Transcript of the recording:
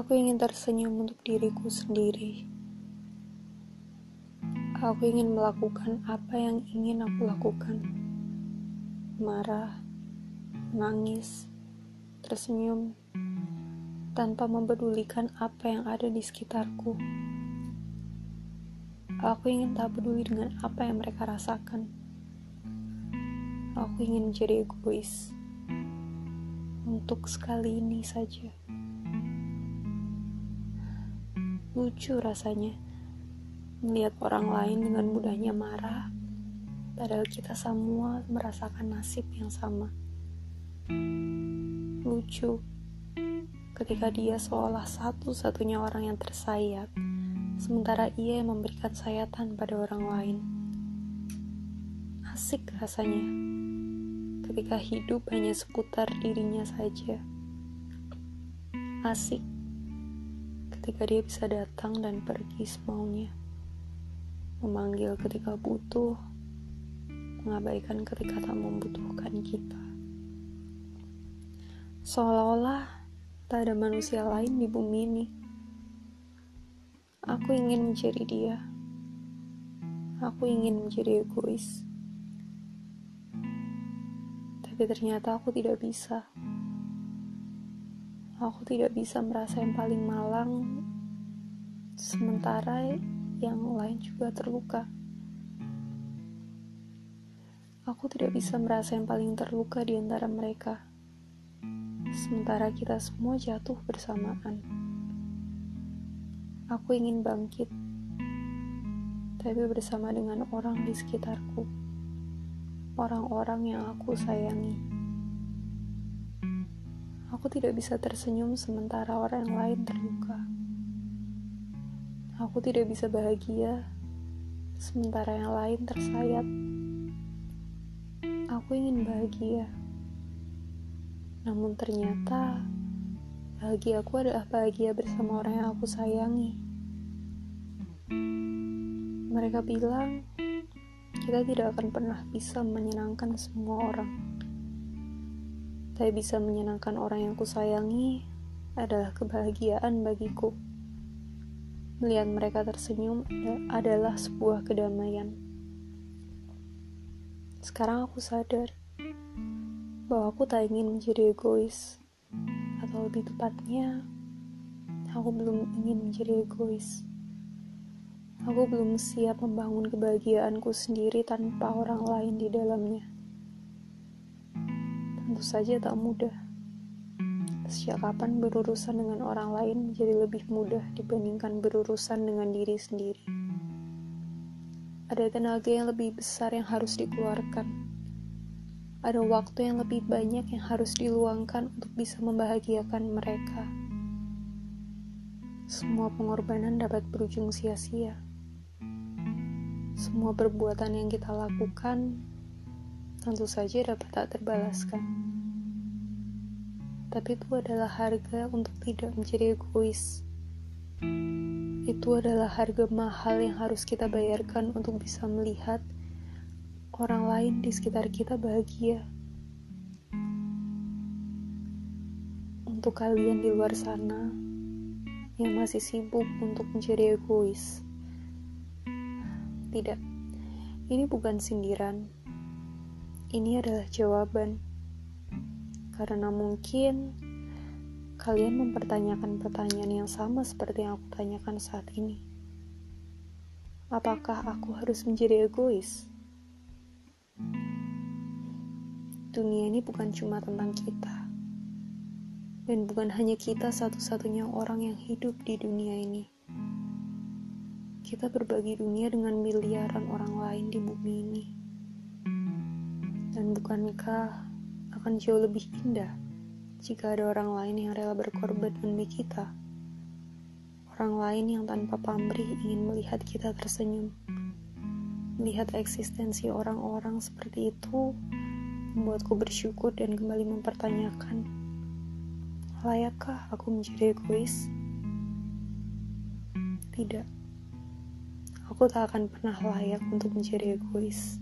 Aku ingin tersenyum untuk diriku sendiri. Aku ingin melakukan apa yang ingin aku lakukan. Marah, nangis, tersenyum, tanpa mempedulikan apa yang ada di sekitarku. Aku ingin tak peduli dengan apa yang mereka rasakan. Aku ingin menjadi egois untuk sekali ini saja. Lucu rasanya melihat orang lain dengan mudahnya marah, padahal kita semua merasakan nasib yang sama. Lucu ketika dia seolah satu-satunya orang yang tersayat, sementara ia yang memberikan sayatan pada orang lain. Asik rasanya ketika hidup hanya seputar dirinya saja. Asik ketika dia bisa datang dan pergi semaunya. Memanggil ketika butuh, mengabaikan ketika tak membutuhkan kita. Seolah-olah tak ada manusia lain di bumi ini. Aku ingin menjadi dia. Aku ingin menjadi egois. Tapi ternyata aku tidak bisa. Aku tidak bisa merasa yang paling malang, sementara yang lain juga terluka. Aku tidak bisa merasa yang paling terluka di antara mereka, sementara kita semua jatuh bersamaan. Aku ingin bangkit, tapi bersama dengan orang di sekitarku, orang-orang yang aku sayangi. Aku tidak bisa tersenyum sementara orang yang lain terluka. Aku tidak bisa bahagia sementara yang lain tersayat. Aku ingin bahagia. Namun ternyata bahagia aku adalah bahagia bersama orang yang aku sayangi. Mereka bilang kita tidak akan pernah bisa menyenangkan semua orang tapi bisa menyenangkan orang yang kusayangi adalah kebahagiaan bagiku. Melihat mereka tersenyum adalah sebuah kedamaian. Sekarang aku sadar bahwa aku tak ingin menjadi egois, atau lebih tepatnya, aku belum ingin menjadi egois. Aku belum siap membangun kebahagiaanku sendiri tanpa orang lain di dalamnya tentu saja tak mudah. Sejak kapan berurusan dengan orang lain menjadi lebih mudah dibandingkan berurusan dengan diri sendiri? Ada tenaga yang lebih besar yang harus dikeluarkan. Ada waktu yang lebih banyak yang harus diluangkan untuk bisa membahagiakan mereka. Semua pengorbanan dapat berujung sia-sia. Semua perbuatan yang kita lakukan tentu saja dapat tak terbalaskan. Tapi itu adalah harga untuk tidak menjadi egois. Itu adalah harga mahal yang harus kita bayarkan untuk bisa melihat orang lain di sekitar kita bahagia. Untuk kalian di luar sana yang masih sibuk untuk menjadi egois, tidak, ini bukan sindiran ini adalah jawaban. Karena mungkin kalian mempertanyakan pertanyaan yang sama seperti yang aku tanyakan saat ini. Apakah aku harus menjadi egois? Dunia ini bukan cuma tentang kita. Dan bukan hanya kita satu-satunya orang yang hidup di dunia ini. Kita berbagi dunia dengan miliaran orang lain di bumi ini. Dan bukankah akan jauh lebih indah jika ada orang lain yang rela berkorban demi kita? Orang lain yang tanpa pamrih ingin melihat kita tersenyum. Melihat eksistensi orang-orang seperti itu membuatku bersyukur dan kembali mempertanyakan, layakkah aku menjadi egois? Tidak. Aku tak akan pernah layak untuk menjadi egois.